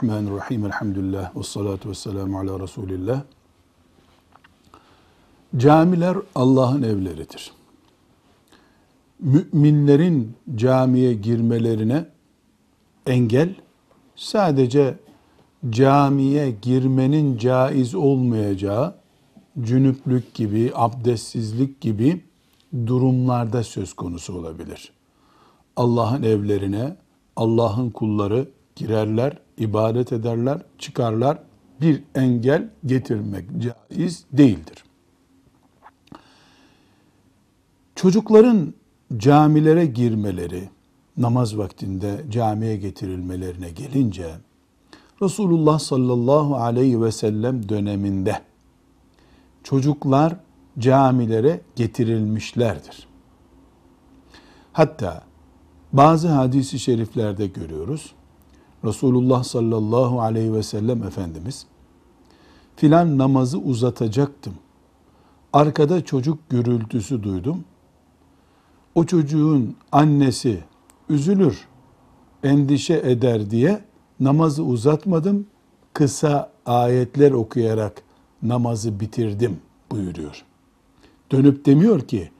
Bismillahirrahmanirrahim. Elhamdülillah. Ve salatu ve selamu ala Resulillah. Camiler Allah'ın evleridir. Müminlerin camiye girmelerine engel sadece camiye girmenin caiz olmayacağı cünüplük gibi, abdestsizlik gibi durumlarda söz konusu olabilir. Allah'ın evlerine Allah'ın kulları girerler, ibadet ederler, çıkarlar. Bir engel getirmek caiz değildir. Çocukların camilere girmeleri, namaz vaktinde camiye getirilmelerine gelince Resulullah sallallahu aleyhi ve sellem döneminde çocuklar camilere getirilmişlerdir. Hatta bazı hadisi şeriflerde görüyoruz. Resulullah sallallahu aleyhi ve sellem Efendimiz filan namazı uzatacaktım. Arkada çocuk gürültüsü duydum. O çocuğun annesi üzülür, endişe eder diye namazı uzatmadım. Kısa ayetler okuyarak namazı bitirdim buyuruyor. Dönüp demiyor ki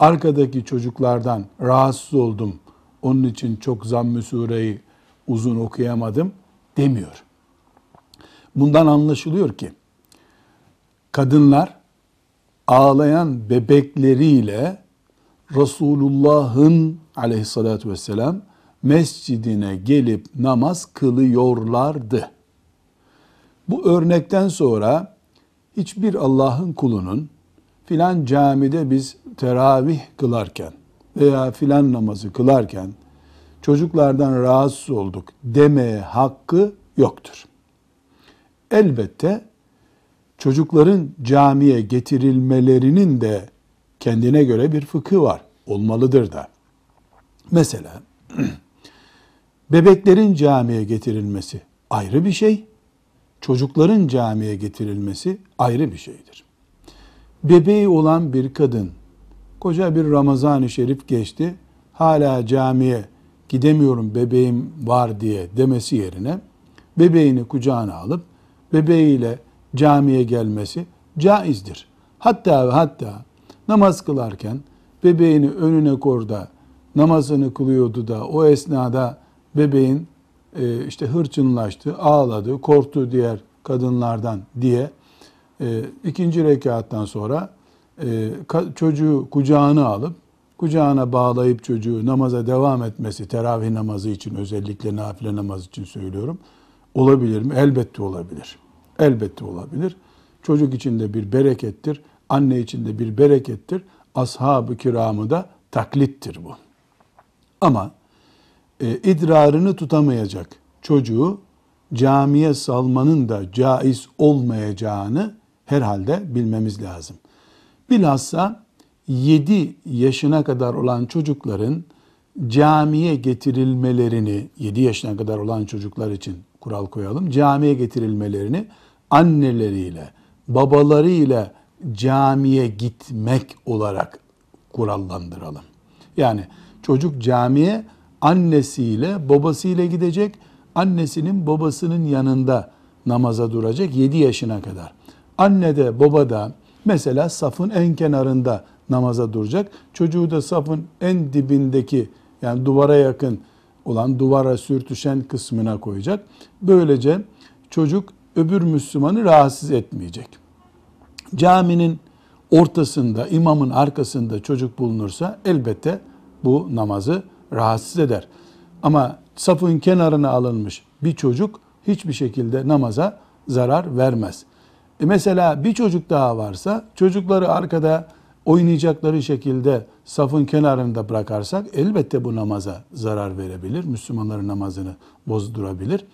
arkadaki çocuklardan rahatsız oldum. Onun için çok zamm-ı sureyi uzun okuyamadım demiyor. Bundan anlaşılıyor ki kadınlar ağlayan bebekleriyle Resulullah'ın aleyhissalatü vesselam mescidine gelip namaz kılıyorlardı. Bu örnekten sonra hiçbir Allah'ın kulunun filan camide biz teravih kılarken veya filan namazı kılarken çocuklardan rahatsız olduk demeye hakkı yoktur. Elbette çocukların camiye getirilmelerinin de kendine göre bir fıkı var. Olmalıdır da. Mesela bebeklerin camiye getirilmesi ayrı bir şey. Çocukların camiye getirilmesi ayrı bir şeydir. Bebeği olan bir kadın koca bir Ramazan-ı Şerif geçti. Hala camiye gidemiyorum bebeğim var diye demesi yerine bebeğini kucağına alıp bebeğiyle camiye gelmesi caizdir. Hatta ve hatta namaz kılarken bebeğini önüne korda namazını kılıyordu da o esnada bebeğin e, işte hırçınlaştı, ağladı, korktu diğer kadınlardan diye e, ikinci rekattan sonra e, çocuğu kucağına alıp kucağına bağlayıp çocuğu namaza devam etmesi, teravih namazı için özellikle nafile namaz için söylüyorum. Olabilir mi? Elbette olabilir. Elbette olabilir. Çocuk için de bir berekettir. Anne için de bir berekettir. Ashab-ı kiramı da taklittir bu. Ama e, idrarını tutamayacak çocuğu camiye salmanın da caiz olmayacağını herhalde bilmemiz lazım. Bilhassa 7 yaşına kadar olan çocukların camiye getirilmelerini 7 yaşına kadar olan çocuklar için kural koyalım. Camiye getirilmelerini anneleriyle, babalarıyla camiye gitmek olarak kurallandıralım. Yani çocuk camiye annesiyle, babasıyla gidecek. Annesinin babasının yanında namaza duracak 7 yaşına kadar. Anne de baba da mesela safın en kenarında namaza duracak. Çocuğu da safın en dibindeki yani duvara yakın olan duvara sürtüşen kısmına koyacak. Böylece çocuk öbür Müslümanı rahatsız etmeyecek. Caminin ortasında, imamın arkasında çocuk bulunursa elbette bu namazı rahatsız eder. Ama safın kenarına alınmış bir çocuk hiçbir şekilde namaza zarar vermez. E mesela bir çocuk daha varsa çocukları arkada oynayacakları şekilde safın kenarında bırakarsak elbette bu namaza zarar verebilir. Müslümanların namazını bozdurabilir.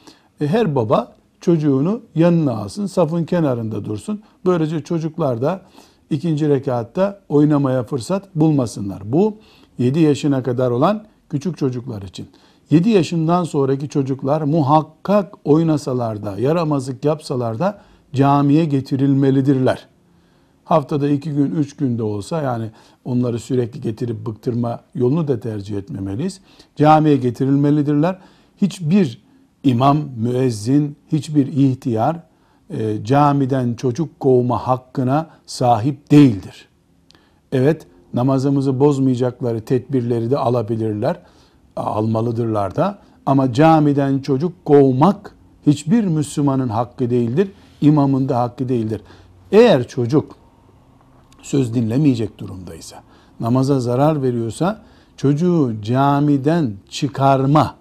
E her baba çocuğunu yanına alsın, safın kenarında dursun. Böylece çocuklar da ikinci rekatta oynamaya fırsat bulmasınlar. Bu 7 yaşına kadar olan küçük çocuklar için. 7 yaşından sonraki çocuklar muhakkak oynasalar da, yaramazlık yapsalar da camiye getirilmelidirler. Haftada iki gün, üç günde olsa yani onları sürekli getirip bıktırma yolunu da tercih etmemeliyiz. Camiye getirilmelidirler. Hiçbir imam, müezzin, hiçbir ihtiyar e, camiden çocuk kovma hakkına sahip değildir. Evet, namazımızı bozmayacakları tedbirleri de alabilirler, almalıdırlar da. Ama camiden çocuk kovmak hiçbir Müslümanın hakkı değildir, imamın da hakkı değildir. Eğer çocuk söz dinlemeyecek durumdaysa, namaza zarar veriyorsa, çocuğu camiden çıkarma,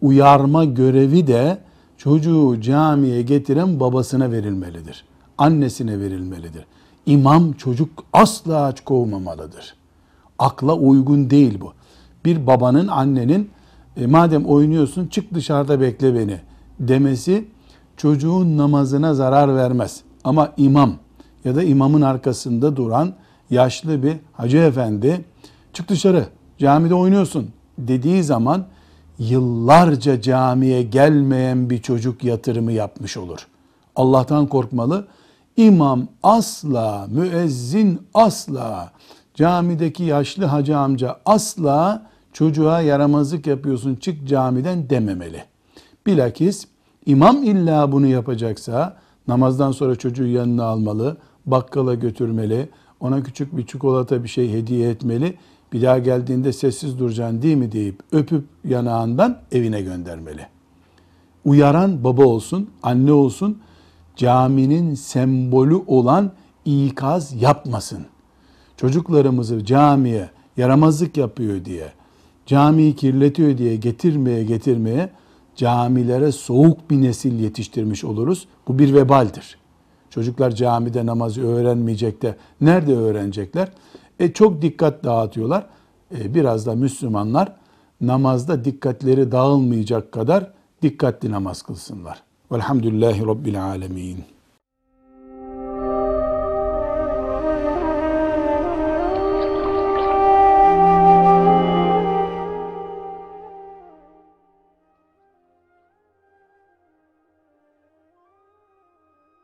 uyarma görevi de çocuğu camiye getiren babasına verilmelidir. Annesine verilmelidir. İmam çocuk asla kovmamalıdır. Akla uygun değil bu. Bir babanın, annenin e, madem oynuyorsun çık dışarıda bekle beni demesi çocuğun namazına zarar vermez. Ama imam ya da imamın arkasında duran yaşlı bir hacı efendi çık dışarı camide oynuyorsun dediği zaman yıllarca camiye gelmeyen bir çocuk yatırımı yapmış olur. Allah'tan korkmalı. İmam asla, müezzin asla, camideki yaşlı hacı amca asla çocuğa yaramazlık yapıyorsun çık camiden dememeli. Bilakis imam illa bunu yapacaksa namazdan sonra çocuğu yanına almalı, bakkala götürmeli, ona küçük bir çikolata bir şey hediye etmeli. Bir daha geldiğinde sessiz duracaksın değil mi deyip öpüp yanağından evine göndermeli. Uyaran baba olsun, anne olsun, caminin sembolü olan ikaz yapmasın. Çocuklarımızı camiye yaramazlık yapıyor diye, camiyi kirletiyor diye getirmeye getirmeye camilere soğuk bir nesil yetiştirmiş oluruz. Bu bir vebaldir. Çocuklar camide namazı öğrenmeyecek de nerede öğrenecekler? E, çok dikkat dağıtıyorlar. E, biraz da Müslümanlar namazda dikkatleri dağılmayacak kadar dikkatli namaz kılsınlar. Velhamdülillahi Rabbil Alemin.